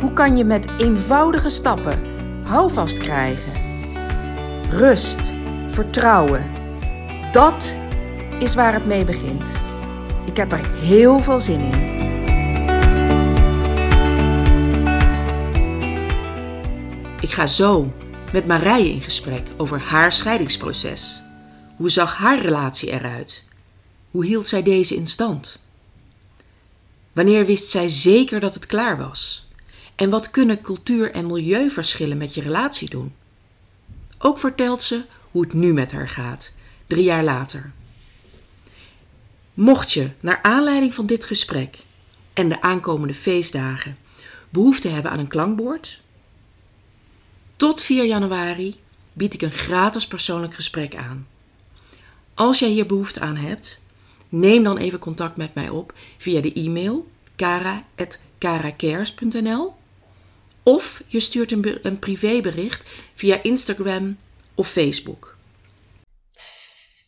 Hoe kan je met eenvoudige stappen houvast krijgen? Rust, vertrouwen. Dat is waar het mee begint. Ik heb er heel veel zin in. Ik ga zo met Marije in gesprek over haar scheidingsproces. Hoe zag haar relatie eruit? Hoe hield zij deze in stand? Wanneer wist zij zeker dat het klaar was? En wat kunnen cultuur- en milieuverschillen met je relatie doen? Ook vertelt ze hoe het nu met haar gaat, drie jaar later. Mocht je, naar aanleiding van dit gesprek en de aankomende feestdagen, behoefte hebben aan een klankbord, tot 4 januari bied ik een gratis persoonlijk gesprek aan. Als jij hier behoefte aan hebt, neem dan even contact met mij op via de e-mail kara.karacares.nl of je stuurt een, een privébericht via Instagram of Facebook.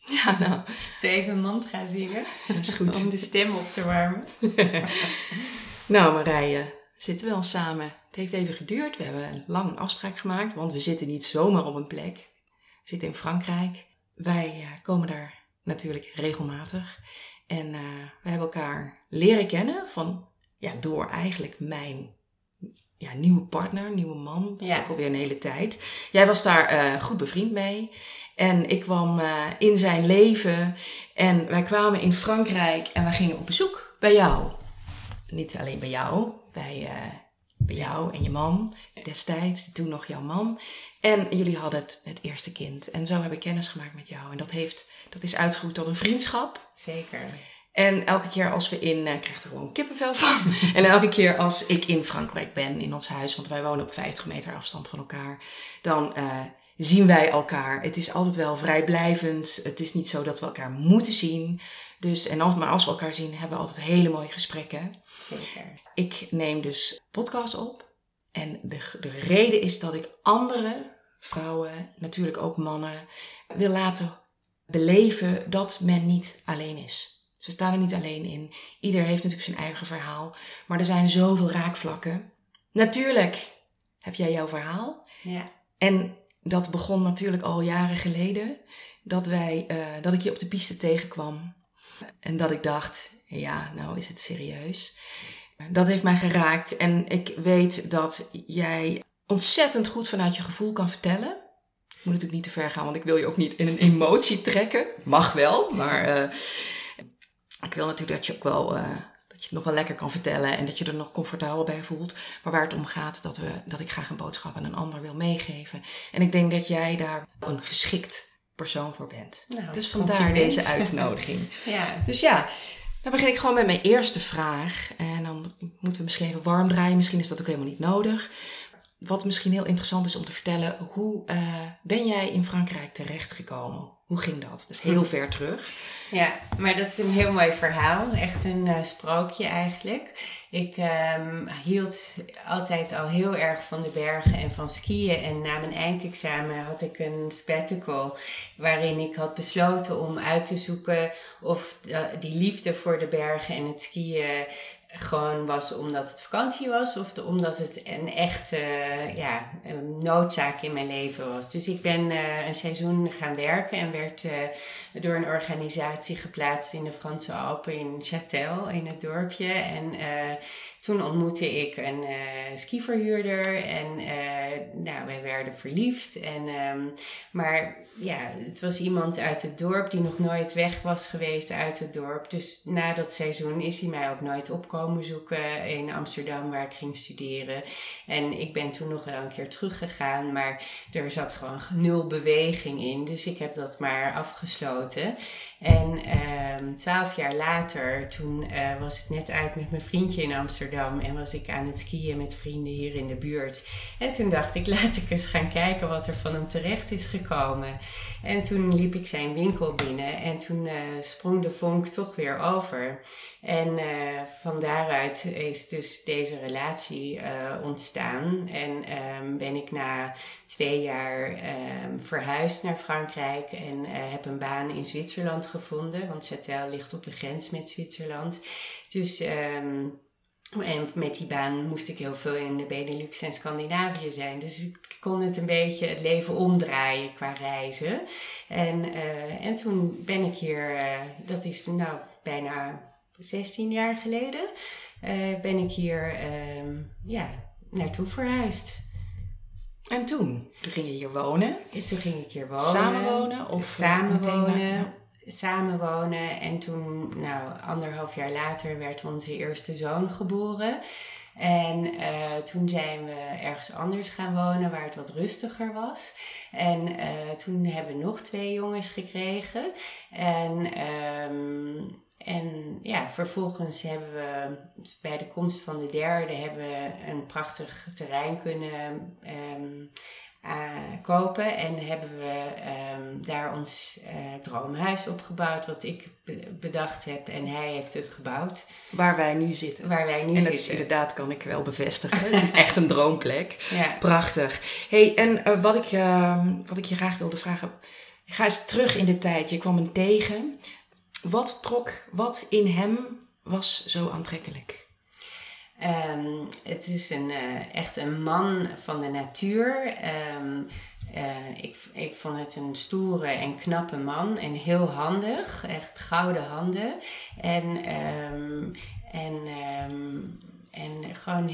Ja, nou, zo even een mantra zingen. Dat is goed. Om de stem op te warmen. nou Marije, zitten we al samen. Het heeft even geduurd. We hebben een lang afspraak gemaakt, want we zitten niet zomaar op een plek. We zitten in Frankrijk. Wij uh, komen daar natuurlijk regelmatig. En uh, we hebben elkaar leren kennen van, ja, door eigenlijk mijn ja, nieuwe partner, nieuwe man. Dat is ook alweer een hele tijd. Jij was daar uh, goed bevriend mee. En ik kwam uh, in zijn leven. En wij kwamen in Frankrijk en wij gingen op bezoek bij jou. Niet alleen bij jou, bij, uh, bij jou en je man destijds, toen nog jouw man. En jullie hadden het, het eerste kind. En zo heb ik kennis gemaakt met jou. En dat, heeft, dat is uitgegroeid tot een vriendschap. Zeker. En elke keer als we in, uh, krijg er gewoon kippenvel van. en elke keer als ik in Frankrijk ben, in ons huis, want wij wonen op 50 meter afstand van elkaar, dan uh, zien wij elkaar. Het is altijd wel vrijblijvend. Het is niet zo dat we elkaar moeten zien. Dus, en als, maar als we elkaar zien, hebben we altijd hele mooie gesprekken. Zeker. Ik neem dus podcasts op. En de, de reden is dat ik andere vrouwen, natuurlijk ook mannen, wil laten beleven dat men niet alleen is. Ze staan er niet alleen in. Ieder heeft natuurlijk zijn eigen verhaal. Maar er zijn zoveel raakvlakken. Natuurlijk heb jij jouw verhaal. Ja. En dat begon natuurlijk al jaren geleden. Dat, wij, uh, dat ik je op de piste tegenkwam. En dat ik dacht, ja, nou is het serieus. Dat heeft mij geraakt. En ik weet dat jij ontzettend goed vanuit je gevoel kan vertellen. Ik moet natuurlijk niet te ver gaan, want ik wil je ook niet in een emotie trekken. Mag wel, maar... Uh, ik wil natuurlijk dat je ook wel, uh, dat je het nog wel lekker kan vertellen en dat je er nog comfortabel bij voelt. Maar waar het om gaat, dat, we, dat ik graag een boodschap aan een ander wil meegeven. En ik denk dat jij daar een geschikt persoon voor bent. Nou, dus vandaar deze uitnodiging. ja. Dus ja, dan begin ik gewoon met mijn eerste vraag. En dan moeten we misschien even warm draaien. Misschien is dat ook helemaal niet nodig. Wat misschien heel interessant is om te vertellen, hoe uh, ben jij in Frankrijk terechtgekomen? Hoe ging dat? Dat is heel ver terug. Ja, maar dat is een heel mooi verhaal. Echt een uh, sprookje eigenlijk. Ik um, hield altijd al heel erg van de bergen en van skiën. En na mijn eindexamen had ik een sabbatical waarin ik had besloten om uit te zoeken of uh, die liefde voor de bergen en het skiën gewoon was omdat het vakantie was of omdat het een echte ja, een noodzaak in mijn leven was. Dus ik ben uh, een seizoen gaan werken en werd uh, door een organisatie geplaatst in de Franse Alpen in Châtel, in het dorpje. En toen ontmoette ik een skiverhuurder en nou, wij werden verliefd. En, um, maar ja, het was iemand uit het dorp die nog nooit weg was geweest uit het dorp. Dus na dat seizoen is hij mij ook nooit opkomen komen bezoeken in Amsterdam, waar ik ging studeren. En ik ben toen nog wel een keer teruggegaan, maar er zat gewoon nul beweging in. Dus ik heb dat maar afgesloten. En ehm, twaalf jaar later, toen uh, was ik net uit met mijn vriendje in Amsterdam en was ik aan het skiën met vrienden hier in de buurt. En toen dacht ik, laat ik eens gaan kijken wat er van hem terecht is gekomen. En toen liep ik zijn winkel binnen en toen uh, sprong de vonk toch weer over. En uh, van daaruit is dus deze relatie ontstaan. En um, ben ik na twee jaar um, verhuisd naar Frankrijk en heb een baan in Zwitserland gevonden. Want Châtel ligt op de grens met Zwitserland. Dus... Um, en met die baan moest ik heel veel in de Benelux en Scandinavië zijn. Dus ik kon het een beetje het leven omdraaien qua reizen. En, uh, en toen ben ik hier, uh, dat is nou bijna 16 jaar geleden, uh, ben ik hier ja, naartoe verhuisd. En toen? Toen ging je hier wonen? En toen ging ik hier wonen. Samenwonen? Of samenwonen samenwonen. En toen, nou, anderhalf jaar later werd onze eerste zoon geboren. En uh, toen zijn we ergens anders gaan wonen waar het wat rustiger was. En uh, toen hebben we nog twee jongens gekregen. En, um, en ja, vervolgens hebben we bij de komst van de derde hebben we een prachtig terrein kunnen um, uh, kopen. En hebben we um, daar ons uh, droomhuis opgebouwd, wat ik bedacht heb. En hij heeft het gebouwd. Waar wij nu zitten. Waar wij nu en zitten. dat is inderdaad, kan ik wel bevestigen. Echt een droomplek. Ja. Prachtig. hey, en uh, wat, ik, wat ik je graag wilde vragen. Ga eens terug in de tijd. Je kwam hem tegen. Wat trok, wat in hem was zo aantrekkelijk? Um, het is een, uh, echt een man van de natuur. Um, uh, ik, ik vond het een stoere en knappe man en heel handig, echt gouden handen. En, um, en, en gewoon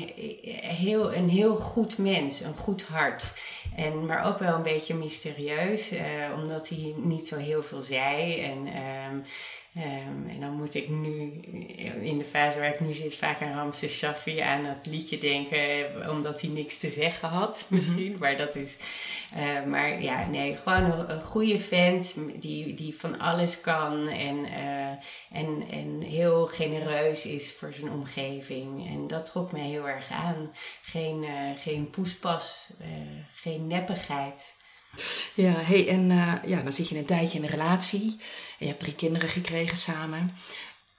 heel, een heel goed mens, een goed hart. En, maar ook wel een beetje mysterieus, uh, omdat hij niet zo heel veel zei. En Um, en dan moet ik nu, in de fase waar ik nu zit, vaak aan Ramses Shaffi aan dat liedje denken, omdat hij niks te zeggen had, misschien. Mm-hmm. Maar dat is, uh, maar ja, nee, gewoon een, een, goede vent die, die van alles kan en, uh, en, en heel genereus is voor zijn omgeving. En dat trok mij heel erg aan. Geen, uh, geen poespas, geen neppigheid. Ja, hey, en uh, ja, dan zit je een tijdje in een relatie. En je hebt drie kinderen gekregen samen.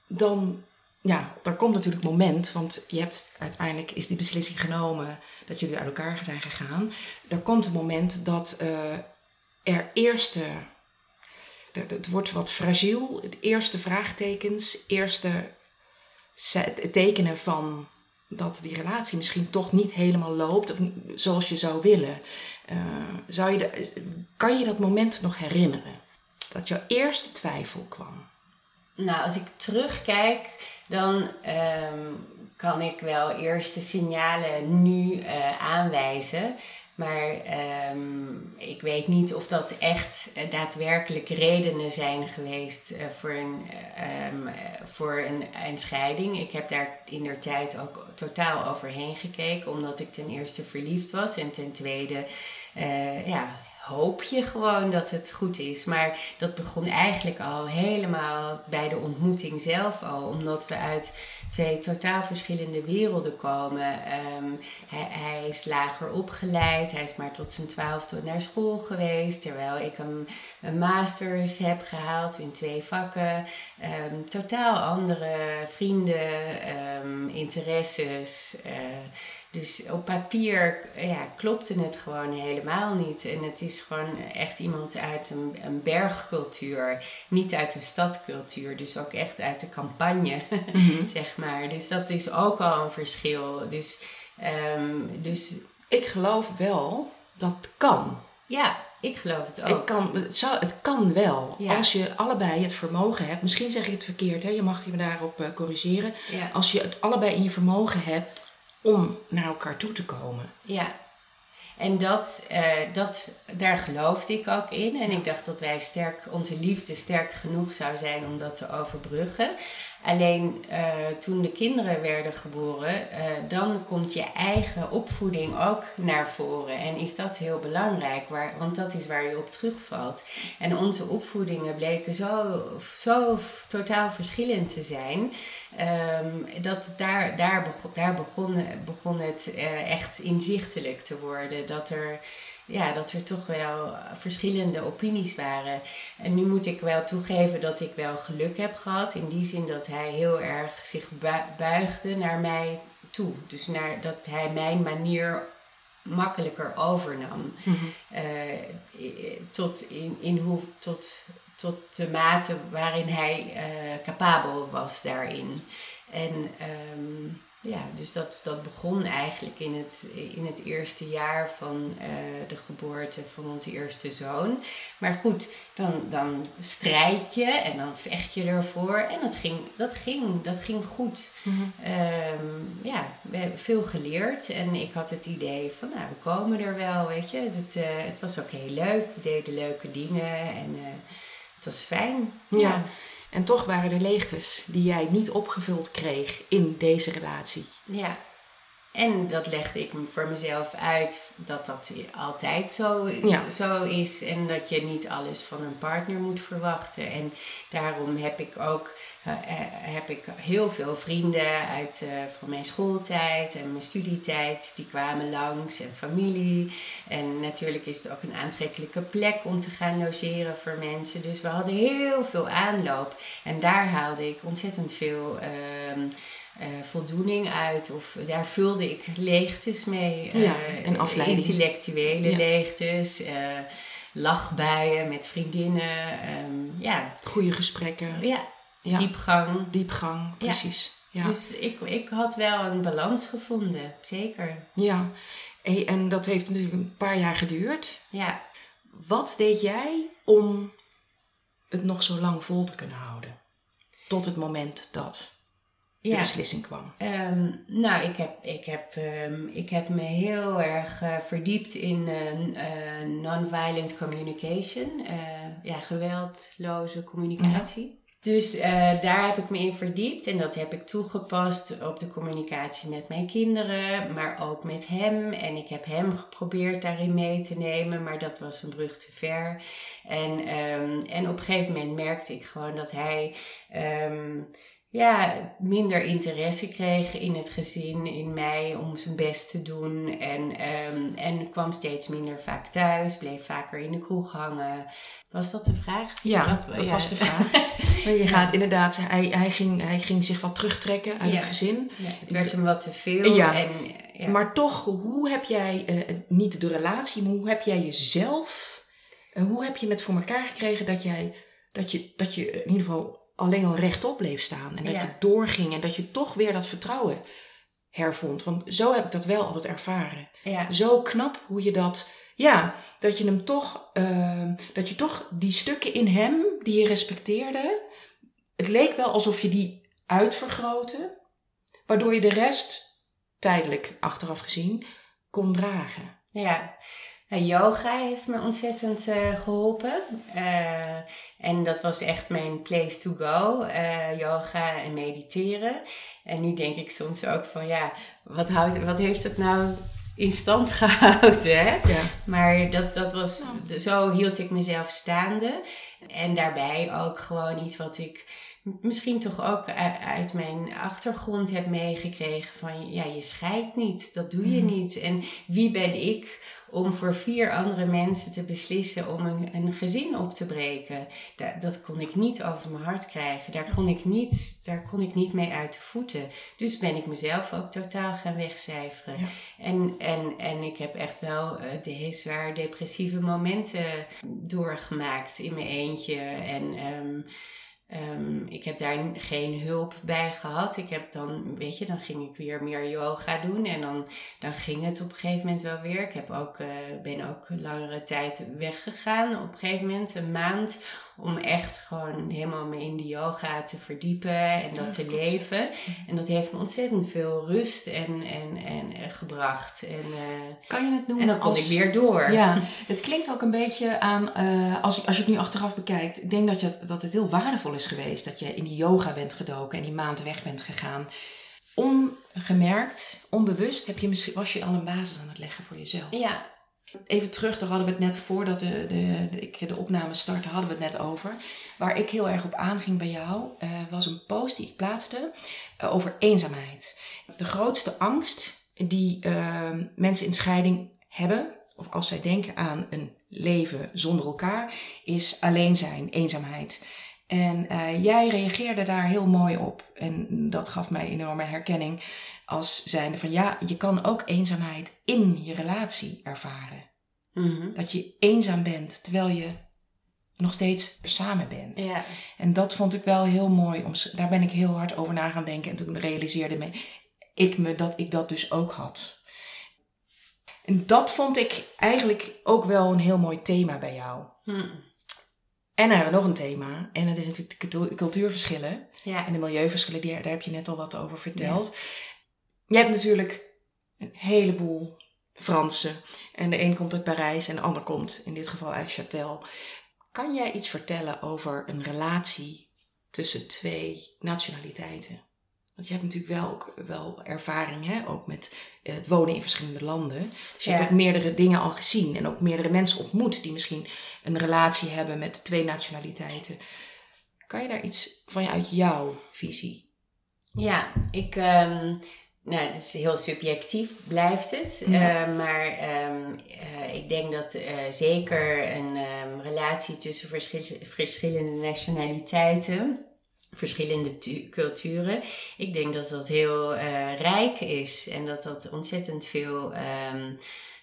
Dan, ja, er komt natuurlijk een moment, want je hebt uiteindelijk is die beslissing genomen dat jullie uit elkaar zijn gegaan. Er komt een moment dat uh, er eerste, het wordt wat fragiel, eerste vraagtekens, eerste tekenen van dat die relatie misschien toch niet helemaal loopt of zoals je zou willen. Uh, zou je kan je dat moment nog herinneren? Dat jouw eerste twijfel kwam? Nou, als ik terugkijk, dan um, kan ik wel eerste signalen nu uh, aanwijzen. Maar um, ik weet niet of dat echt uh, daadwerkelijk redenen zijn geweest uh, voor, een, um, voor een, een, scheiding. Ik heb daar in der tijd ook totaal overheen gekeken, omdat ik ten eerste verliefd was en ten tweede ja, hoop je gewoon dat het goed is. Maar dat begon eigenlijk al helemaal bij de ontmoeting zelf al. Omdat we uit twee totaal verschillende werelden komen. Um, hij, hij, is lager opgeleid. Hij is maar tot zijn twaalfde naar school geweest. Terwijl ik een, een masters heb gehaald in twee vakken. Um, totaal andere vrienden, um, interesses. Uh, dus op papier ja, klopte het gewoon helemaal niet. En het is gewoon echt iemand uit een, een bergcultuur, niet uit een stadcultuur. Dus ook echt uit de campagne, mm-hmm. zeg maar. Dus dat is ook al een verschil. Dus, um, dus... Ik geloof wel dat het kan. Ja, ik geloof het ook. Het kan, het zou, het kan wel. Ja. Als je allebei het vermogen hebt. Misschien zeg ik het verkeerd, hè? je mag me daarop uh, corrigeren. Ja. Als je het allebei in je vermogen hebt om naar elkaar toe te komen. Ja. En dat, uh, dat, daar geloofde ik ook in. En ik dacht dat wij sterk, onze liefde sterk genoeg zou zijn om dat te overbruggen. Alleen uh, toen de kinderen werden geboren, uh, dan komt je eigen opvoeding ook naar voren. En is dat heel belangrijk, waar, want dat is waar je op terugvalt. En onze opvoedingen bleken zo, zo totaal verschillend te zijn. Um, dat daar, daar, begon, daar begon, begon het uh, echt inzichtelijk te worden. Dat er ja, dat er toch wel verschillende opinies waren. En nu moet ik wel toegeven dat ik wel geluk heb gehad. In die zin dat hij heel erg zich buigde naar mij toe. Dus naar, dat hij mijn manier makkelijker overnam. Mm tot, in, in hoe, tot, tot de mate waarin hij uh, capabel was daarin. En um, ja, dus dat, dat begon eigenlijk in het, in het eerste jaar van uh, de geboorte van onze eerste zoon. Maar goed, dan, dan strijd je en dan vecht je ervoor. En dat ging, dat ging, dat ging goed. Mm ja, we hebben veel geleerd. En ik had het idee van, nou, we komen er wel, weet je. Het, uh, het was ook heel leuk. We deden leuke dingen en uh, het was fijn. ja. En toch waren er leegtes die jij niet opgevuld kreeg in deze relatie. Ja, en dat legde ik voor mezelf uit dat dat altijd zo, zo is. En dat je niet alles van een partner moet verwachten. En daarom heb ik ook uh, heb ik heel veel vrienden uit, uh, van mijn schooltijd en mijn studietijd. Die kwamen langs en familie. En natuurlijk is het ook een aantrekkelijke plek om te gaan logeren voor mensen. Dus we hadden heel veel aanloop. En daar haalde ik ontzettend veel... Uh, uh, voldoening uit. Of daar vulde ik leegtes mee. Ja, en afleiding. Intellectuele leegtes. Uh, lachbuien met vriendinnen. Um, ja. Goede gesprekken. Ja. Diepgang. Diepgang, precies. Ja. Dus ik, ik had wel een balans gevonden, zeker. Ja, en dat heeft natuurlijk een paar jaar geduurd. Ja. Wat deed jij om het nog zo lang vol te kunnen houden? Tot het moment dat de beslissing kwam? Um, nou, ik heb, ik, heb, um, ik heb me heel erg uh, verdiept in uh, non-violent communication. Ja, geweldloze communicatie. Dus uh, daar heb ik me in verdiept en dat heb ik toegepast op de communicatie met mijn kinderen, maar ook met hem. En ik heb hem geprobeerd daarin mee te nemen, maar dat was een brug te ver. En, um, en op een gegeven moment merkte ik gewoon dat hij. Um, ja, minder interesse kreeg in het gezin, in mij, om zijn best te doen. En, um, en kwam steeds minder vaak thuis, bleef vaker in de kroeg hangen. Was dat de vraag? Ja, dat, was de vraag. je gaat inderdaad, hij, hij, ging, hij ging zich wat terugtrekken uit het gezin. Ja, het werd hem wat te veel. Ja. En, Maar toch, hoe heb jij, uh, niet de relatie, maar hoe heb jij jezelf, uh, hoe heb je het voor elkaar gekregen dat jij, dat je, dat je in ieder geval alleen al rechtop bleef staan. En dat je doorging en dat je toch weer dat vertrouwen hervond. Want zo heb ik dat wel altijd ervaren. Ja. Zo knap hoe je dat, ja, dat je hem toch, uh, dat je toch die stukken in hem die je respecteerde, het leek wel alsof je die uitvergrootte, waardoor je de rest, tijdelijk achteraf gezien, kon dragen. Ja, nou, yoga heeft me ontzettend uh, geholpen. Uh, en dat was echt mijn place to go. Uh, yoga en mediteren. En nu denk ik soms ook van ja, wat, houdt, wat heeft het nou in stand gehouden? Hè? Ja. Maar dat, dat was, zo hield ik mezelf staande. En daarbij ook gewoon iets wat ik misschien toch ook uit mijn achtergrond heb meegekregen van ja, je scheidt niet, dat doe je mm. niet. En wie ben ik om voor vier andere mensen te beslissen om een, een gezin op te breken? Dat, dat kon ik niet over mijn hart krijgen. Daar kon ik niet, daar kon ik niet mee uit de voeten. Dus ben ik mezelf ook totaal gaan wegcijferen. En, en, en ik heb echt wel uh, de zwaar depressieve momenten doorgemaakt in mijn eentje. En um, Um, ik heb daar geen hulp bij gehad. Ik heb dan, weet je, dan ging ik weer meer yoga doen en dan, dan ging het op een gegeven moment wel weer. Ik heb ook, uh, ben ook langere tijd weggegaan. Op een gegeven moment, een maand, om echt gewoon helemaal me in de yoga te verdiepen en dat te leven. En dat heeft me ontzettend veel rust en, en, en, en gebracht. En, uh, kan je het noemen? En dan kon ik weer door. Ja, het klinkt ook een beetje aan, uh, als, als je het nu achteraf bekijkt, ik denk dat, je, dat het heel waardevol is geweest. Dat je in die yoga bent gedoken en die maand weg bent gegaan. Ongemerkt, onbewust, heb je misschien, was je al een basis aan het leggen voor jezelf. Ja. Even terug, daar hadden we het net voordat de, de, de, ik de opname startte, hadden we het net over. Waar ik heel erg op aanging bij jou, uh, was een post die ik plaatste uh, over eenzaamheid. De grootste angst die uh, mensen in scheiding hebben, of als zij denken aan een leven zonder elkaar, is alleen zijn, eenzaamheid. En jij reageerde daar heel mooi op. En dat gaf mij enorme herkenning. Als zijnde van ja, je kan ook eenzaamheid in je relatie ervaren. Mm-hmm. Dat je eenzaam bent terwijl je nog steeds samen bent. Ja. En dat vond ik wel heel mooi. Om, daar ben ik heel hard over na gaan denken. En toen realiseerde me, ik me dat ik dat dus ook had. En dat vond ik eigenlijk ook wel een heel mooi thema bij jou. Mm. En dan hebben we nog een thema. En dat is natuurlijk de cultuurverschillen. Ja. En de milieuverschillen, daar heb je net al wat over verteld. Ja. Je hebt natuurlijk een heleboel Fransen. En de een komt uit Parijs en de ander komt in dit geval uit Châtel. Kan jij iets vertellen over een relatie tussen twee nationaliteiten? Want je hebt natuurlijk wel, ook, wel ervaring, hè? ook met het wonen in verschillende landen. Dus je Ja. hebt ook meerdere dingen al gezien en ook meerdere mensen ontmoet die misschien een relatie hebben met twee nationaliteiten. Kan je daar iets van uit jouw visie? Ja, ik. ehm, nou, het is heel subjectief, blijft het. Ja. Eh, maar ehm, eh, ik denk dat eh, zeker een ehm, relatie tussen verschil- verschillende nationaliteiten, verschillende tu- culturen, ik denk dat dat heel rijk is en dat dat ontzettend veel ehm,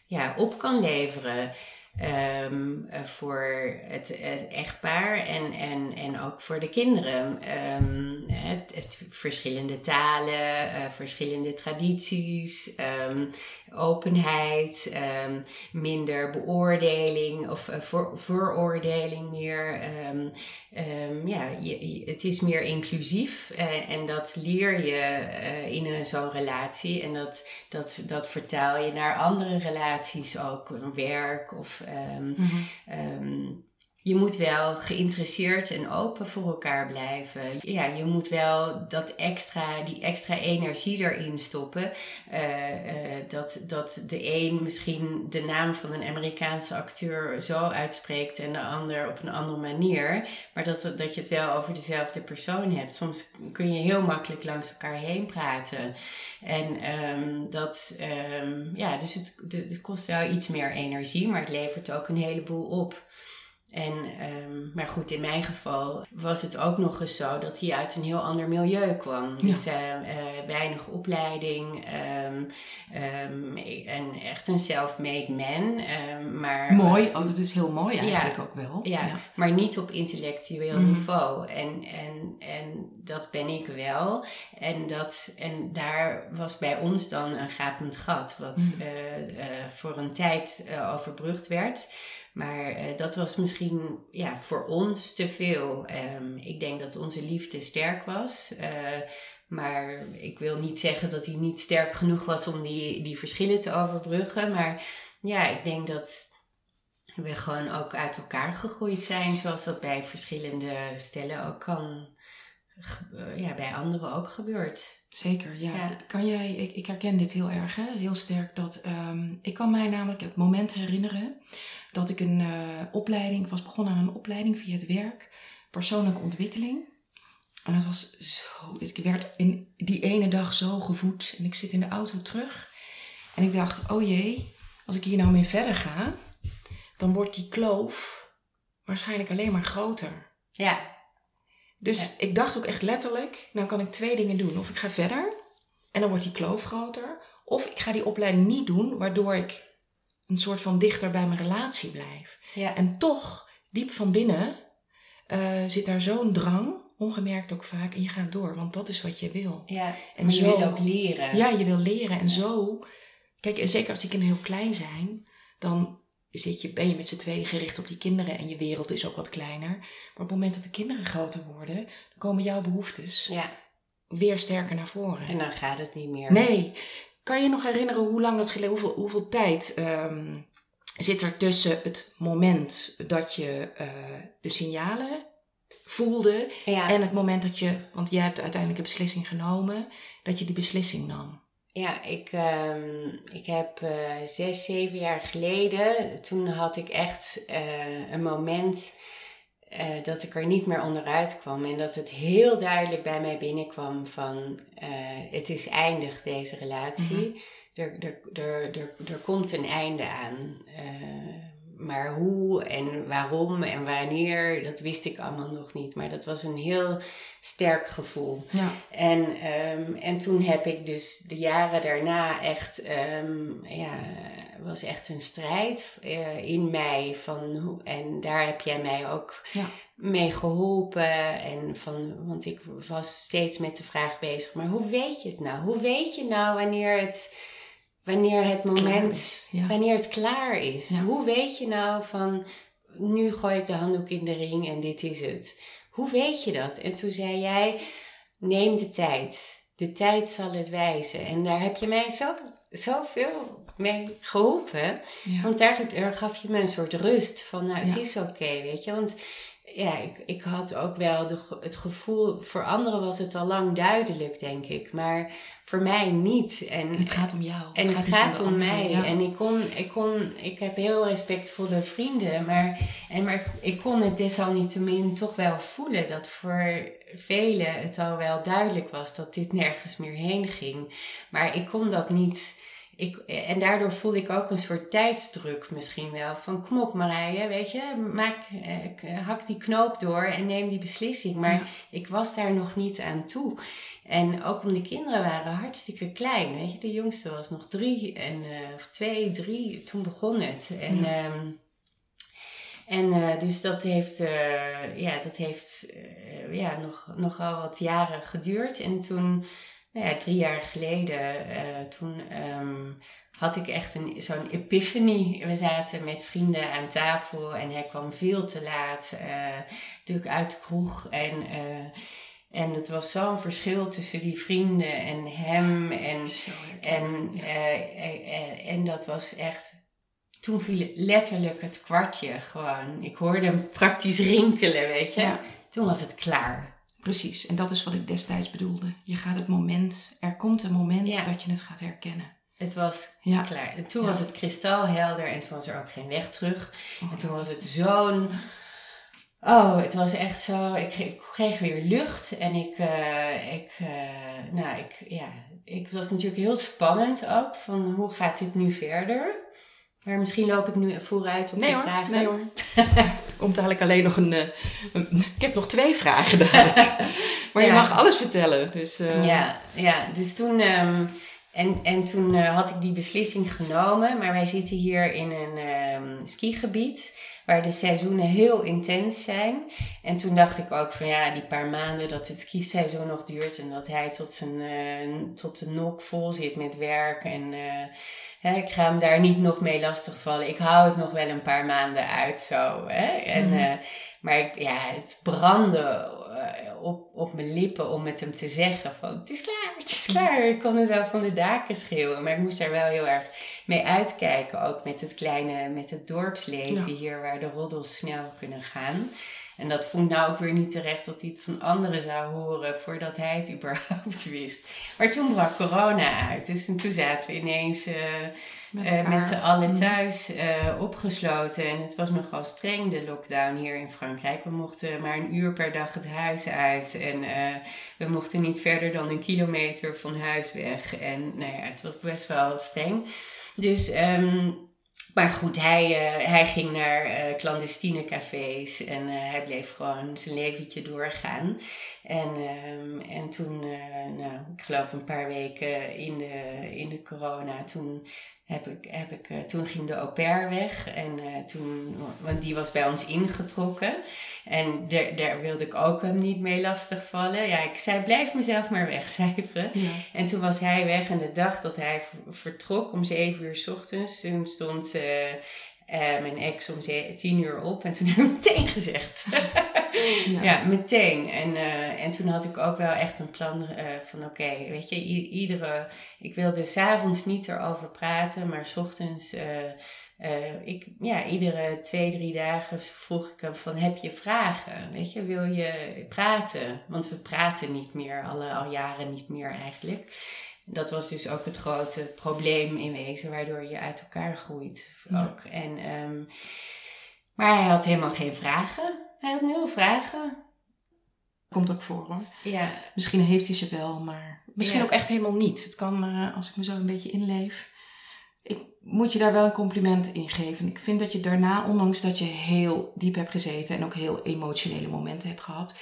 ja, op kan leveren. Eh, voor het, echtpaar en, en, en ook voor de kinderen. Ehm, het, verschillende talen, eh, verschillende tradities, ehm, openheid, minder beoordeling of eh, voor, vooroordeling meer. Ja, je, het is meer inclusief en dat leer je in zo'n relatie en dat, dat, dat vertaal je naar andere relaties ook, werk of Um, mm-hmm. um, je moet wel geïnteresseerd en open voor elkaar blijven. Ja, je moet wel dat extra, die extra energie erin stoppen. Eh, eh, dat, dat de een misschien de naam van een Amerikaanse acteur zo uitspreekt en de ander op een andere manier. Maar dat, dat je het wel over dezelfde persoon hebt. Soms kun je heel makkelijk langs elkaar heen praten. En ehm, dat, ehm, ja, dus het, het kost wel iets meer energie, maar het levert ook een heleboel op. En, ehm, maar goed, in mijn geval was het ook nog eens zo dat hij uit een heel ander milieu kwam. Ja. Dus eh, eh, weinig opleiding ehm, ehm, en echt een self-made man. maar, Mooi, oh, dat is heel mooi Ja. eigenlijk ook wel. ja, maar niet op intellectueel Mhm. niveau. En, en, en dat ben ik wel. En, dat, en daar was bij ons dan een gapend gat, wat Mhm. eh, voor een tijd overbrugd werd. Maar eh, dat was misschien ja, voor ons te veel. Ehm, ik denk dat onze liefde sterk was. eh, maar ik wil niet zeggen dat hij niet sterk genoeg was om die, die verschillen te overbruggen. Maar ja, ik denk dat we gewoon ook uit elkaar gegroeid zijn, zoals dat bij verschillende stellen ook kan, ja, bij anderen ook gebeurt. Zeker, ja. Ja. Kan jij, ik, ik herken dit heel erg, hè? heel sterk. Dat, ehm, ik kan mij namelijk het moment herinneren dat ik een eh, opleiding, ik was begonnen aan een opleiding via het werk, persoonlijke ontwikkeling. En dat was zo, ik werd in die ene dag zo gevoed. En ik zit in de auto terug en ik dacht, oh jee, als ik hier nou mee verder ga, dan wordt die kloof waarschijnlijk alleen maar groter. Ja, Dus Ja. ik dacht ook echt letterlijk, nou kan ik twee dingen doen. Of ik ga verder en dan wordt die kloof groter. Of ik ga die opleiding niet doen, waardoor ik een soort van dichter bij mijn relatie blijf. ja, En toch, diep van binnen, eh, zit daar zo'n drang, ongemerkt ook vaak, en je gaat door, want dat is wat je wil. ja. En je zo- wil ook leren. Ja, je wil leren en zo. Kijk, zeker als die kinderen heel klein zijn, dan zit je, ben je met z'n tweeën gericht op die kinderen en je wereld is ook wat kleiner. Maar op het moment dat de kinderen groter worden, dan komen jouw behoeftes Ja, weer sterker naar voren. en dan gaat het niet meer. Nee. Kan je nog herinneren hoe lang dat geleden, hoeveel, hoeveel tijd ehm, zit er tussen het moment dat je eh, de signalen voelde. Ja. En het moment dat je, want jij hebt uiteindelijk een beslissing genomen, dat je die beslissing nam. Ja, ik, ehm, ik heb eh, zes, zeven jaar geleden, toen had ik echt eh, een moment eh, dat ik er niet meer onderuit kwam. En dat het heel duidelijk bij mij binnenkwam van het is eindig deze relatie. er, er, er, er, er komt een einde aan. Maar hoe en waarom en wanneer, dat wist ik allemaal nog niet. Maar dat was een heel sterk gevoel. Ja. En, ehm, en toen heb ik dus de jaren daarna echt, ehm, ja, was echt een strijd eh, in mij. Van en daar heb jij mij ook Ja. mee geholpen. En van, want ik was steeds met de vraag bezig, maar hoe weet je het nou? Hoe weet je nou wanneer het, wanneer het moment, ja. wanneer het klaar is? Ja. Hoe weet je nou van, nu gooi ik de handdoek in de ring en dit is het? Hoe weet je dat? En toen zei jij, neem de tijd. De tijd zal het wijzen. En daar heb je mij zo, zoveel mee geholpen. Ja. Want daar, daar gaf je me een soort rust van, nou, het is oké, weet je. Want ja, ik, ik had ook wel de, het gevoel, voor anderen was het al lang duidelijk, denk ik. Maar voor mij niet. En, Het gaat om jou. en het gaat om mij. ja. En ik kon, ik kon, ik heb heel respectvolle vrienden, maar, en, maar ik kon het desalniettemin toch wel voelen dat voor velen het al wel duidelijk was dat dit nergens meer heen ging. Maar ik kon dat niet. Ik, en daardoor voelde ik ook een soort tijdsdruk misschien wel. Van kom op Marije, weet je, maak, eh, hak die knoop door en neem die beslissing. Maar Ja. ik was daar nog niet aan toe. En ook om de kinderen waren hartstikke klein. Weet je, de jongste was nog drie en eh, of twee, drie. Toen begon het. En, Ja. ehm, en eh, dus dat heeft, ja, dat heeft ja, nog, nogal wat jaren geduurd. En toen, nou ja, drie jaar geleden, eh, toen ehm, had ik echt een, zo'n epiphany. We zaten met vrienden aan tafel en hij kwam veel te laat. eh natuurlijk uit de kroeg en... eh, en het was zo'n verschil tussen die vrienden en hem. En, en, eh, eh, eh, en dat was echt. Toen viel letterlijk het kwartje gewoon. Ik hoorde hem praktisch rinkelen, weet je. Ja. Toen was het klaar. Precies, en dat is wat ik destijds bedoelde. Je gaat het moment, er komt een moment Ja. dat je het gaat herkennen. Het was Ja. klaar. En toen Ja. was het kristalhelder en toen was er ook geen weg terug. Oh. En toen was het zo'n. Oh, het was echt zo. Ik kreeg, ik kreeg weer lucht en ik, eh, ik, eh, nou, ik, ja, ik was natuurlijk heel spannend ook van hoe gaat dit nu verder? Maar misschien loop ik nu vooruit op Nee de hoor, vragen. nee hoor. komt eigenlijk alleen nog een, eh, een- Ik heb nog twee vragen dadelijk. maar je Ja. mag alles vertellen. Dus, eh, Ja, ja, dus toen, ehm, en, en toen eh, had ik die beslissing genomen. Maar wij zitten hier in een ehm, skigebied waar de seizoenen heel intens zijn. En toen dacht ik ook van ja, die paar maanden dat het skiseizoen nog duurt en dat hij tot, zijn, eh, tot de nok vol zit met werk. En eh, hè, ik ga hem daar niet nog mee lastigvallen. Ik hou het nog wel een paar maanden uit zo. Hè? En, Mhm. eh, maar ja, het brandde op, op mijn lippen om het hem te zeggen van het is klaar, het is klaar. Ik kon het wel van de daken schreeuwen, maar ik moest daar wel heel erg mee uitkijken. Ook met het kleine, met het dorpsleven Ja. hier waar de roddels snel kunnen gaan. En dat vond ik nou ook weer niet terecht dat hij het van anderen zou horen voordat hij het überhaupt wist. Maar toen brak corona uit. Dus toen zaten we ineens eh, met, z'n allen Mm. thuis eh, opgesloten. En het was nogal streng, de lockdown hier in Frankrijk. We mochten maar een uur per dag het huis uit. En we mochten niet verder dan een kilometer van huis weg. En nou ja, het was best wel streng. Dus, ehm, maar goed, hij, eh, hij ging naar eh, clandestine cafés. En eh, hij bleef gewoon zijn leventje doorgaan. En, ehm, en toen, nou, ik geloof een paar weken in de, in de corona, toen, heb ik, heb ik, eh, toen ging de au pair weg. En eh, toen, want die was bij ons ingetrokken. En daar, daar wilde ik ook hem niet mee lastigvallen. Ja, ik zei, blijf mezelf maar wegcijferen. Ja. En toen was hij weg en de dag dat hij vertrok om zeven uur s ochtends, toen stond eh, uh, mijn ex om tien uur op. En toen heb ik meteen gezegd. ja. ja. meteen. En, uh, en toen had ik ook wel echt een plan uh, van oké, weet je, iedere... Ik wilde s'avonds niet erover praten, maar s ochtends... Ik, ja, iedere twee, drie dagen vroeg ik hem van, heb je vragen? Weet je, wil je praten? Want we praten niet meer, alle, al jaren niet meer eigenlijk. Dat was dus ook het grote probleem in wezen, waardoor je uit elkaar groeit. Ook. En, um, maar hij had helemaal geen vragen. Hij had nul vragen. Komt ook voor hoor. Ja. Misschien heeft hij ze wel, maar misschien ook echt helemaal niet. Het kan, uh, als ik me zo een beetje inleef ik moet je daar wel een compliment in geven. Ik vind dat je daarna, ondanks dat je heel diep hebt gezeten en ook heel emotionele momenten hebt gehad,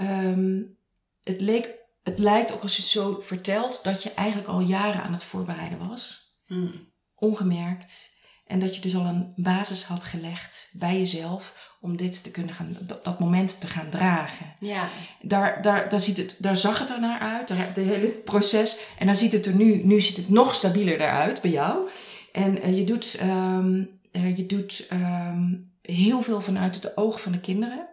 um, het, leek, het lijkt ook als je het zo vertelt dat je eigenlijk al jaren aan het voorbereiden was. Hmm. Ongemerkt. En dat je dus al een basis had gelegd bij jezelf om dit te kunnen gaan, dat moment te gaan dragen. Ja. Daar, daar, daar, ziet het, daar zag het er naar uit, het hele proces. En dan ziet het er nu, nu ziet het nog stabieler eruit bij jou. En uh, je doet, um, uh, je doet um, heel veel vanuit het oog van de kinderen.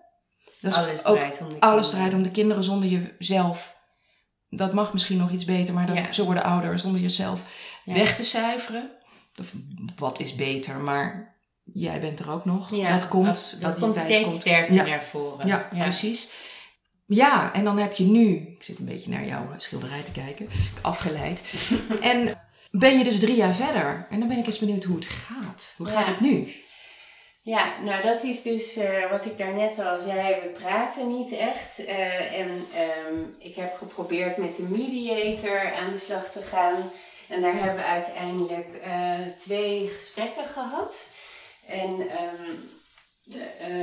Dat is alles draait om de kinderen. Alles draait om de kinderen zonder jezelf. Dat mag misschien nog iets beter, maar ja. zo worden ouder zonder jezelf ja. weg te cijferen. Wat is beter, maar jij bent er ook nog. Ja, dat komt, dat, dat komt steeds komt. sterker naar voren. Ja, ja, precies. Ja, en dan heb je nu, ik zit een beetje naar jouw schilderij te kijken, afgeleid. en ben je dus drie jaar verder. En dan ben ik eens benieuwd hoe het gaat. Hoe gaat het nu? Ja, nou dat is dus uh, wat ik daarnet al zei. We praten niet echt. Uh, en um, ik heb geprobeerd met de mediator aan de slag te gaan. En daar hebben we uiteindelijk uh, twee gesprekken gehad. En, de,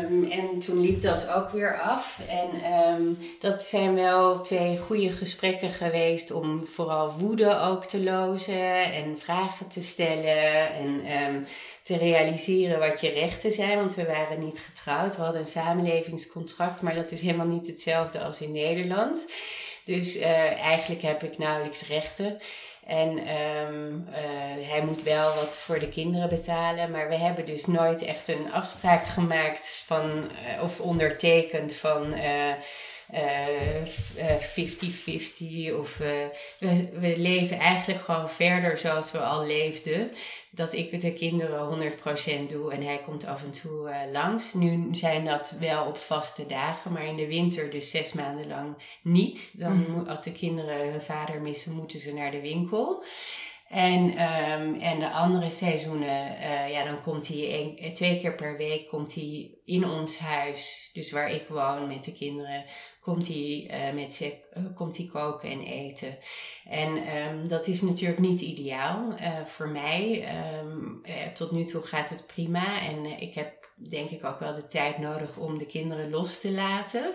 um, en toen liep dat ook weer af. En um, dat zijn wel twee goede gesprekken geweest om vooral woede ook te lozen en vragen te stellen en te realiseren wat je rechten zijn. Want we waren niet getrouwd. We hadden een samenlevingscontract, maar dat is helemaal niet hetzelfde als in Nederland. Dus uh, eigenlijk heb ik nauwelijks rechten. En um, uh, hij moet wel wat voor de kinderen betalen. Maar we hebben dus nooit echt een afspraak gemaakt van, uh, of ondertekend van. Uh, 50-50 of we, we leven eigenlijk gewoon verder zoals we al leefden. Dat ik de kinderen 100% doe en hij komt af en toe uh, langs. Nu zijn dat wel op vaste dagen, maar in de winter dus zes maanden lang niet. Dan, mm. Als de kinderen hun vader missen, moeten ze naar de winkel. En, um, en de andere seizoenen, uh, ja, dan komt hij een, twee keer per week komt hij in ons huis, dus waar ik woon met de kinderen, komt hij, uh, met ze, komt hij koken en eten. En um, dat is natuurlijk niet ideaal voor mij. Um, tot nu toe gaat het prima en ik heb denk ik ook wel de tijd nodig om de kinderen los te laten.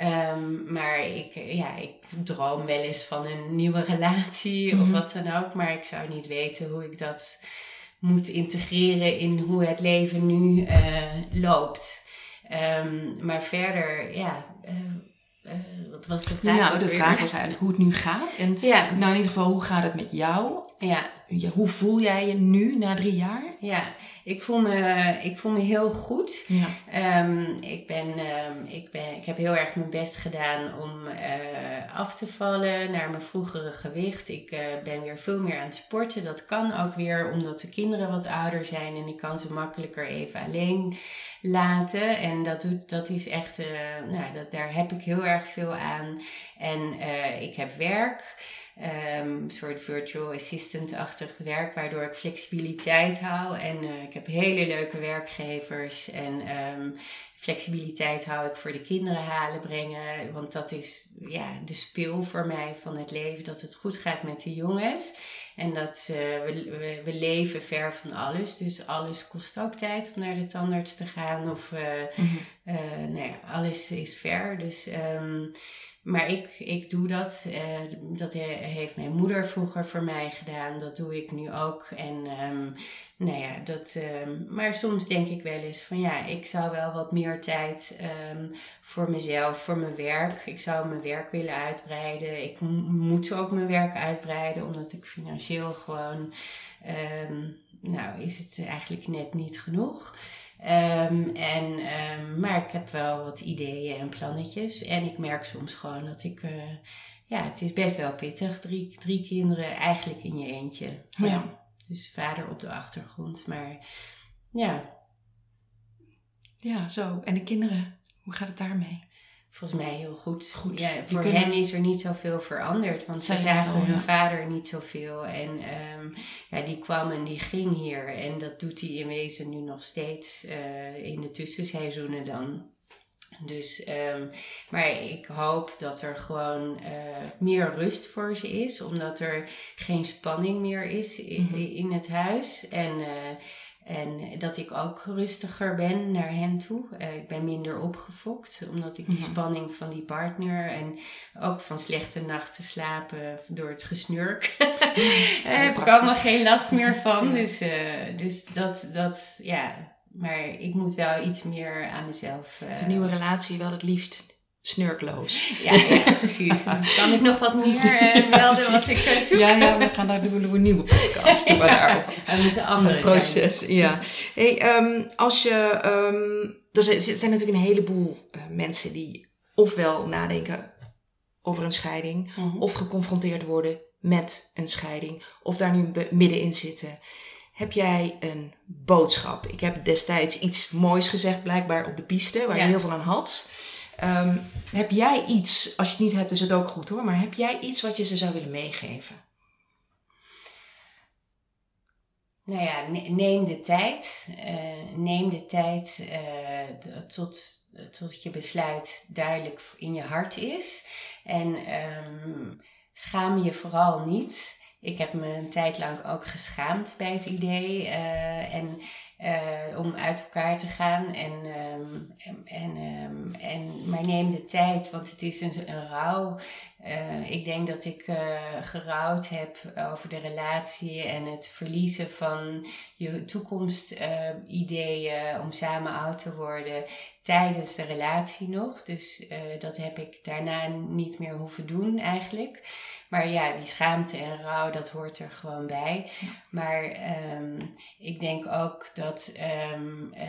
Um, maar ik, ja, ik droom wel eens van een nieuwe relatie of mhm. wat dan ook. Maar ik zou niet weten hoe ik dat moet integreren in hoe het leven nu uh, loopt. Um, maar verder, ja. Uh, uh, wat was de vraag? Nou, de vraag was eigenlijk hoe het nu gaat. En ja. nou, in ieder geval, hoe gaat het met jou? Ja. Hoe voel jij je nu na drie jaar? Ja, ik voel me, ik voel me heel goed. Ja. Um, ik, ben, um, ik, ben, ik heb heel erg mijn best gedaan om uh, af te vallen naar mijn vroegere gewicht. Ik uh, ben weer veel meer aan het sporten. Dat kan ook weer omdat de kinderen wat ouder zijn en ik kan ze makkelijker even alleen laten. En dat, doet, dat is echt, uh, nou, dat, daar heb ik heel erg veel aan. En ik heb werk. Um, een soort virtual assistant-achtig werk, waardoor ik flexibiliteit hou. En uh, ik heb hele leuke werkgevers. En um, flexibiliteit hou ik voor de kinderen halen brengen. Want dat is ja, de speel voor mij van het leven. Dat het goed gaat met de jongens. En dat uh, we, we, we, leven ver van alles. Dus alles kost ook tijd om naar de tandarts te gaan. Of uh, mm -hmm. uh, nou ja, alles is ver. Dus um, maar ik, ik doe dat. Uh, dat heeft mijn moeder vroeger voor mij gedaan. Dat doe ik nu ook. En um, nou ja, dat. Um, maar soms denk ik wel eens van ja, ik zou wel wat meer tijd um, voor mezelf, voor mijn werk. Ik zou mijn werk willen uitbreiden. Ik moet ook mijn werk uitbreiden, omdat ik financieel gewoon. nou, is het eigenlijk net niet genoeg. Um, en, um, maar ik heb wel wat ideeën en plannetjes. En ik merk soms gewoon dat ik. Uh, ja, het is best wel pittig. Drie, drie kinderen eigenlijk in je eentje. Ja. Dus vader op de achtergrond. Maar ja. Ja, zo. En de kinderen, hoe gaat het daarmee? Volgens mij heel goed. goed. Ja, voor hen is er niet zoveel veranderd, want ze zagen hun vader niet zoveel. En um, ja, die kwam en die ging hier. En dat doet hij in wezen nu nog steeds uh, in de tussenseizoenen dan. Dus, um, maar ik hoop dat er gewoon uh, meer rust voor ze is, omdat er geen spanning meer is in, mhm. in het huis. En uh, en dat ik ook rustiger ben naar hen toe. Uh, ik ben minder opgefokt, omdat ik die mhm. spanning van die partner en ook van slechte nachten slapen door het gesnurk. Daar heb ik allemaal geen last meer van. Dus, uh, dus dat, dat, ja. Maar ik moet wel iets meer aan mezelf. Uh, een nieuwe relatie wel het liefst snurkloos. Ja, ja precies. kan ik nog wat meer uh, melden wat ik zoek? Ja, ja, we gaan daar doen een nieuwe podcast ja, daarover. We moeten andere proces. Zijn. Ja. Hey, um, als je, um, er zijn natuurlijk een heleboel uh, mensen die ofwel nadenken over een scheiding, mm -hmm. of geconfronteerd worden met een scheiding, of daar nu middenin zitten. Heb jij een boodschap? Ik heb destijds iets moois gezegd, blijkbaar op de piste, waar ja. je heel veel aan had. Um, heb jij iets, als je het niet hebt is het ook goed hoor, maar heb jij iets wat je ze zou willen meegeven? Nou ja, neem de tijd. Uh, neem de tijd uh, tot, tot je besluit duidelijk in je hart is. En um, schaam je vooral niet. Ik heb me een tijd lang ook geschaamd bij het idee. Uh, en uh, om uit elkaar te gaan. En, um, en, um, en, maar neem de tijd, want het is een, een rouw. Uh, ik denk dat ik uh, gerouwd heb over de relatie en het verliezen van je toekomstideeën om samen oud te worden tijdens de relatie nog. Dus dat heb ik daarna niet meer hoeven doen eigenlijk. Maar ja, die schaamte en rouw, dat hoort er gewoon bij. Maar um, ik denk ook dat um, uh,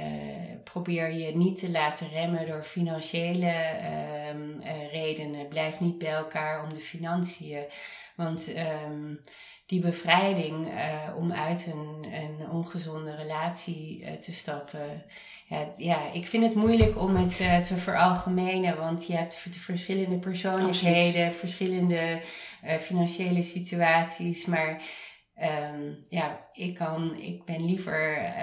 probeer je niet te laten remmen door financiële um, uh, redenen. Blijf niet bij elkaar om de financiën. Want um, die bevrijding uh, om uit een, een ongezonde relatie uh, te stappen. Ja, ja, ik vind het moeilijk om het uh, te veralgemenen, want je hebt verschillende persoonlijkheden, verschillende financiële situaties, maar um, ja, ik, kan, ik ben liever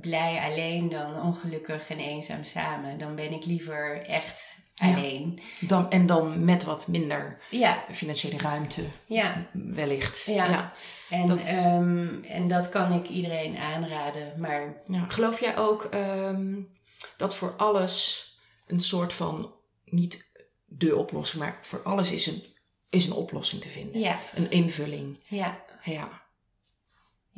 blij alleen dan ongelukkig en eenzaam samen. Dan ben ik liever echt alleen. Dan, en dan met wat minder ja. financiële ruimte. Ja. Wellicht. Ja. En, dat... Um, en dat kan ik iedereen aanraden. Maar... Geloof jij ook um, dat voor alles een soort van, niet de oplossing, maar voor alles is een, is een oplossing te vinden? Ja. Een invulling. Ja. Ja.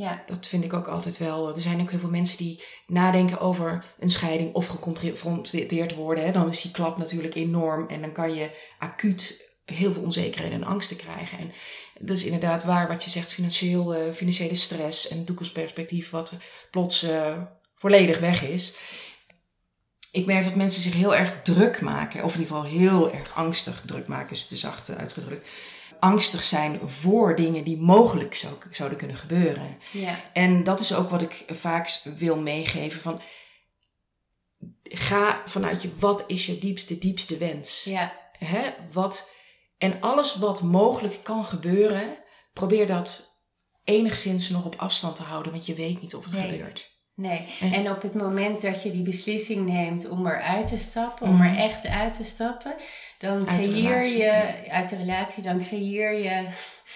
Ja. Dat vind ik ook altijd wel. Er zijn ook heel veel mensen die nadenken over een scheiding of geconfronteerd worden. Hè. Dan is die klap natuurlijk enorm en dan kan je acuut heel veel onzekerheden en angsten krijgen. En dat is inderdaad waar wat je zegt, financieel, uh, financiële stress en toekomstperspectief wat plots uh, volledig weg is. Ik merk dat mensen zich heel erg druk maken, of in ieder geval heel erg angstig druk maken, is te zacht uitgedrukt angstig zijn voor dingen die mogelijk zou, zouden kunnen gebeuren. Ja. En dat is ook wat ik vaak wil meegeven van ga vanuit je wat is je diepste diepste wens. Ja. Hè? Wat en alles wat mogelijk kan gebeuren, probeer dat enigszins nog op afstand te houden, want je weet niet of het gebeurt. Nee, en op het moment dat je die beslissing neemt om eruit te stappen, om er mhm. echt uit te stappen, dan creëer je uit de relatie, dan creëer je,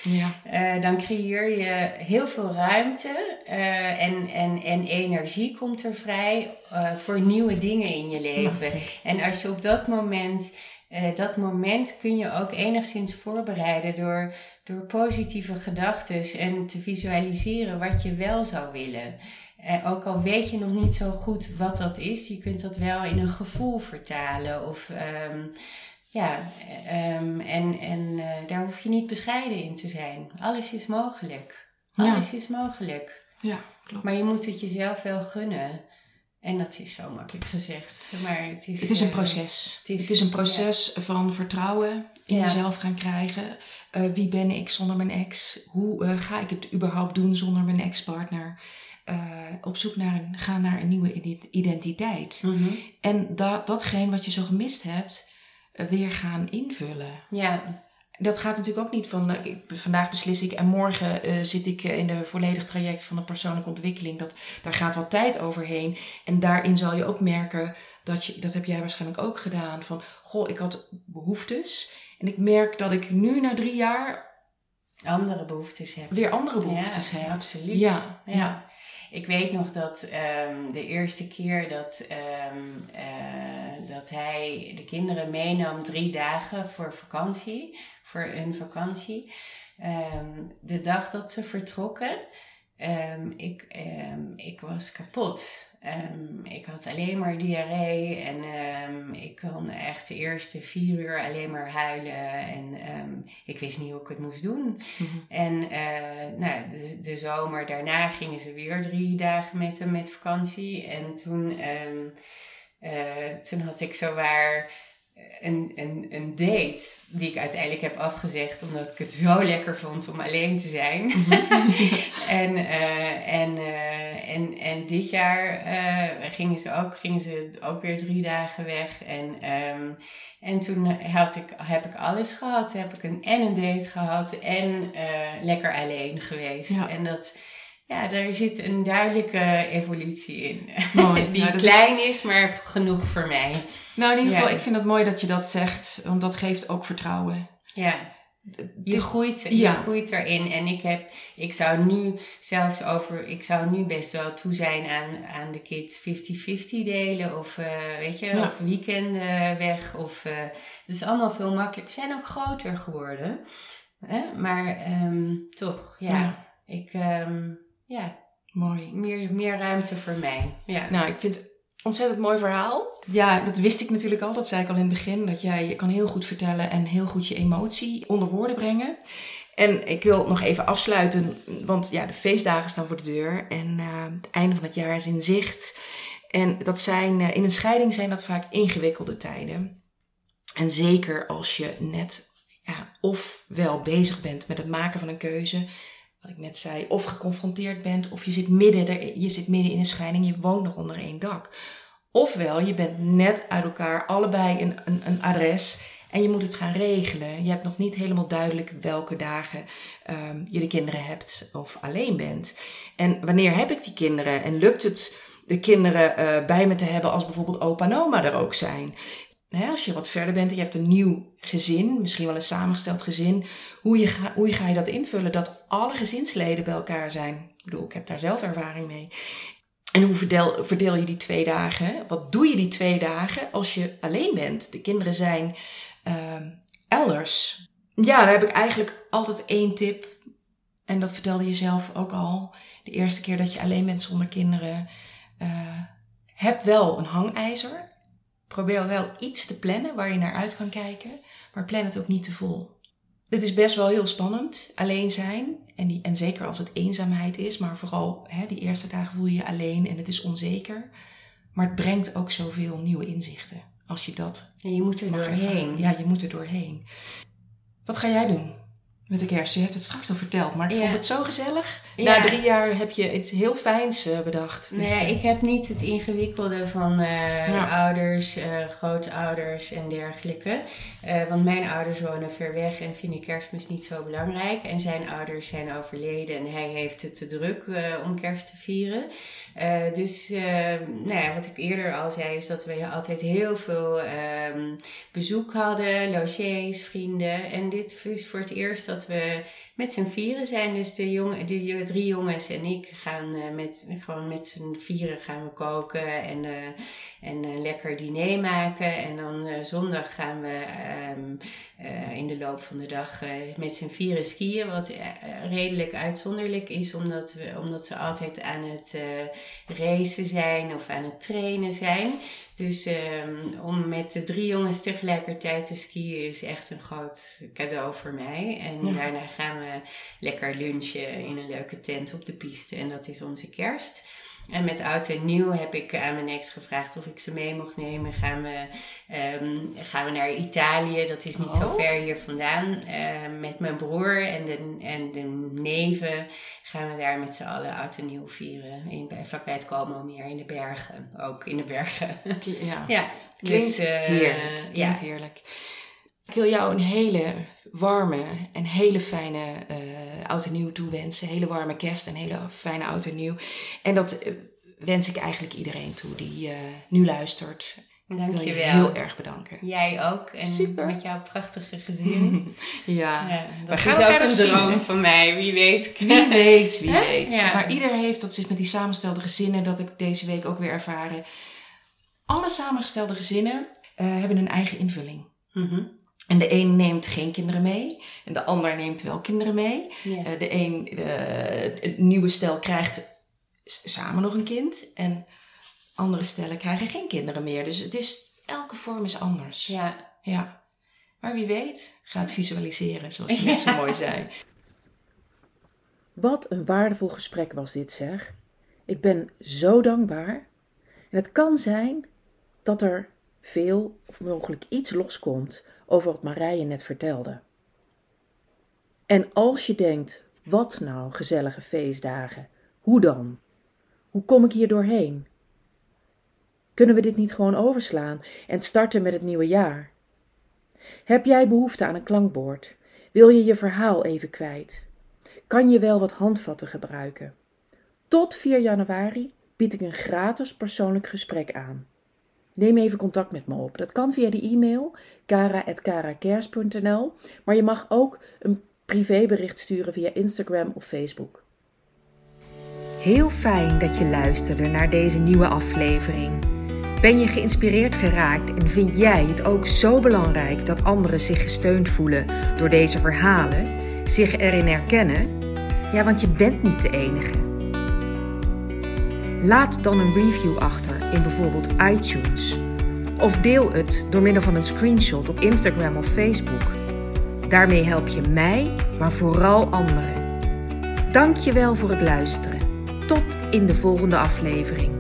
ja. Uh, dan creëer je heel veel ruimte uh, en, en, en energie komt er vrij uh, voor nieuwe dingen in je leven. En als je op dat moment uh, dat moment kun je ook enigszins voorbereiden door, door positieve gedachten en te visualiseren wat je wel zou willen. Uh, ook al weet je nog niet zo goed wat dat is, je kunt dat wel in een gevoel vertalen. Of, um, ja, um, en, en uh, daar hoef je niet bescheiden in te zijn. Alles is mogelijk. Alles is mogelijk. Ja, klopt. Maar je moet het jezelf wel gunnen. En dat is zo makkelijk gezegd. Maar het is, het is een proces. Het is, het is een proces van vertrouwen in jezelf gaan krijgen. Uh, wie ben ik zonder mijn ex? Hoe uh, ga ik het überhaupt doen zonder mijn ex-partner? Uh, op zoek naar een, gaan naar een nieuwe identiteit. Mm -hmm. En dat, datgene wat je zo gemist hebt, weer gaan invullen. Ja. Dat gaat natuurlijk ook niet van uh, vandaag beslis ik en morgen uh, zit ik in de volledig traject van de persoonlijke ontwikkeling. Dat, daar gaat wat tijd overheen. En daarin zal je ook merken dat je, dat heb jij waarschijnlijk ook gedaan, van goh, ik had behoeftes. En ik merk dat ik nu na drie jaar andere behoeftes heb. Weer andere behoeftes ja, heb. Absoluut. Ja, ja. ja. Ik weet nog dat um, de eerste keer dat, um, uh, dat hij de kinderen meenam drie dagen voor vakantie, voor een vakantie. Um, de dag dat ze vertrokken, ik, ik was kapot. Um, ik had alleen maar diarree en um, ik kon echt de eerste vier uur alleen maar huilen. En um, ik wist niet hoe ik het moest doen. Mm -hmm. En uh, nou, de, de, zomer daarna gingen ze weer drie dagen met hem met vakantie. En toen, uh, toen had ik zowaar een, een, een date die ik uiteindelijk heb afgezegd omdat ik het zo lekker vond om alleen te zijn. en, uh, en, uh, en, en dit jaar uh, gingen, ze ook, gingen ze ook weer drie dagen weg. En, um, en toen had ik, heb ik alles gehad. Heb ik een, en een date gehad en lekker alleen geweest. Ja. En dat ja, daar zit een duidelijke evolutie in. Mooi. Die nou, klein is... is, maar genoeg voor mij. Nou, in ieder Ja. geval, ik vind het mooi dat je dat zegt, want dat geeft ook vertrouwen. Ja, je, is- groeit, ja. je groeit erin. En ik heb, ik zou nu zelfs over, ik zou nu best wel toe zijn aan, aan de kids 50-50 delen. Of eh, weet je, Ja. of weekenden weg. Of, eh dat is allemaal veel makkelijker. Ze zijn ook groter geworden. Hè? Maar ehm, toch, ja. Ja. Ik, ehm, ja, Mooi. meer, meer ruimte voor mij. Ja. Nou, ik vind het ontzettend mooi verhaal. Ja, dat wist ik natuurlijk al. Dat zei ik al in het begin. Dat jij je kan heel goed vertellen en heel goed je emotie onder woorden brengen. En ik wil nog even afsluiten, want ja, de feestdagen staan voor de deur. En eh, het einde van het jaar is in zicht. En dat zijn, eh, in een scheiding zijn dat vaak ingewikkelde tijden. En zeker als je net ja, of wel bezig bent met het maken van een keuze, wat ik net zei, of geconfronteerd bent, of je zit midden, er, je zit midden in een scheiding, je woont nog onder één dak. Ofwel, je bent net uit elkaar, allebei een, een, adres en je moet het gaan regelen. Je hebt nog niet helemaal duidelijk welke dagen ehm, je de kinderen hebt of alleen bent. En wanneer heb ik die kinderen en lukt het de kinderen eh, bij me te hebben als bijvoorbeeld opa en oma er ook zijn? Als je wat verder bent en je hebt een nieuw gezin, misschien wel een samengesteld gezin, hoe, je ga, hoe ga je dat invullen dat alle gezinsleden bij elkaar zijn? Ik bedoel, ik heb daar zelf ervaring mee. En hoe verdeel, verdeel je die twee dagen? Wat doe je die twee dagen als je alleen bent? De kinderen zijn ehm, elders. Ja, daar heb ik eigenlijk altijd één tip. En dat vertelde je zelf ook al. De eerste keer dat je alleen bent zonder kinderen. eh, heb wel een hangijzer. Probeer wel iets te plannen waar je naar uit kan kijken. Maar plan het ook niet te vol. Het is best wel heel spannend, alleen zijn. En, die, en zeker als het eenzaamheid is. Maar vooral hè, die eerste dagen voel je je alleen en het is onzeker. Maar het brengt ook zoveel nieuwe inzichten. Als je dat En je moet er doorheen. ervaren. Ja, je moet er doorheen. Wat ga jij doen met de kerst? Je hebt het straks al verteld, maar ik Ja. vond het zo gezellig. Ja. Na drie jaar heb je iets heel fijns eh, bedacht. Dus, Nee, eh, ik heb niet het ingewikkelde van eh, Ja. ouders, eh, grootouders en dergelijke. Want mijn ouders wonen ver weg en vinden kerstmis niet zo belangrijk. En zijn ouders zijn overleden en hij heeft het te druk om kerst te vieren. Dus nou ja, wat ik eerder al zei, is dat we altijd heel veel ehm, bezoek hadden, logies, vrienden. En dit is voor het eerst dat dat we met z'n vieren zijn. Dus de, jongen, de drie jongens en ik gaan uh, met, gewoon met z'n vieren gaan we koken en, uh, en een lekker diner maken. En dan zondag gaan we um, in de loop van de dag met z'n vieren skiën. Wat redelijk uitzonderlijk is, omdat, we, omdat ze altijd aan het racen zijn of aan het trainen zijn. Dus um, om met de drie jongens tegelijkertijd te skiën is echt een groot cadeau voor mij. En daarna gaan we lekker lunchen in een leuke tent op de piste. En dat is onze kerst. En met oud en nieuw heb ik aan mijn ex gevraagd of ik ze mee mocht nemen. Gaan we, um, gaan we naar Italië, dat is niet zo oh. ver hier vandaan. Uh, met mijn broer en de, en de neven gaan we daar met z'n allen oud en nieuw vieren. In, bij, vlakbij het Como meer in de bergen. Ook in de bergen. Ja, ja klinkt dus, uh, heerlijk. Klinkt ja. heerlijk. Ik wil jou een hele warme en hele fijne uh, oud en nieuw toewensen. Hele warme kerst en hele fijne oud en nieuw. En dat uh, wens ik eigenlijk iedereen toe die uh, nu luistert. Dank wil je heel erg bedanken. Jij ook. En Super. met jouw prachtige gezin. ja. ja. Dat We is ook een droom van mij. Wie weet. Wie weet, wie weet. Ja. Maar ieder heeft, dat is met die samengestelde gezinnen, dat ik deze week ook weer ervaren. Alle samengestelde gezinnen hebben een eigen invulling. Mhm. En de een neemt geen kinderen mee. En de ander neemt wel kinderen mee. Ja. Uh, de een, uh, het nieuwe stel krijgt samen nog een kind. En andere stellen krijgen geen kinderen meer. Dus het is, elke vorm is anders. ja. Ja. Maar wie weet, ga het visualiseren, zoals je net zo mooi zei. Wat een waardevol gesprek was dit, zeg. Ik ben zo dankbaar. En het kan zijn dat er veel of mogelijk iets loskomt over wat Marije net vertelde. En als je denkt, wat nou gezellige feestdagen, hoe dan? Hoe kom ik hier doorheen? Kunnen we dit niet gewoon overslaan en starten met het nieuwe jaar? Heb jij behoefte aan een klankbord? Wil je je verhaal even kwijt? Kan je wel wat handvatten gebruiken? Tot 4 januari bied ik een gratis persoonlijk gesprek aan. Neem even contact met me op. Dat kan via de e-mail kara.karakers.nl, maar je mag ook een privébericht sturen via Instagram of Facebook. Heel fijn dat je luisterde naar deze nieuwe aflevering. Ben je geïnspireerd geraakt en vind jij het ook zo belangrijk dat anderen zich gesteund voelen door deze verhalen, zich erin herkennen? Ja, want je bent niet de enige. Laat dan een review achter in bijvoorbeeld iTunes. Of deel het door middel van een screenshot op Instagram of Facebook. Daarmee help je mij, maar vooral anderen. Dank je wel voor het luisteren. Tot in de volgende aflevering.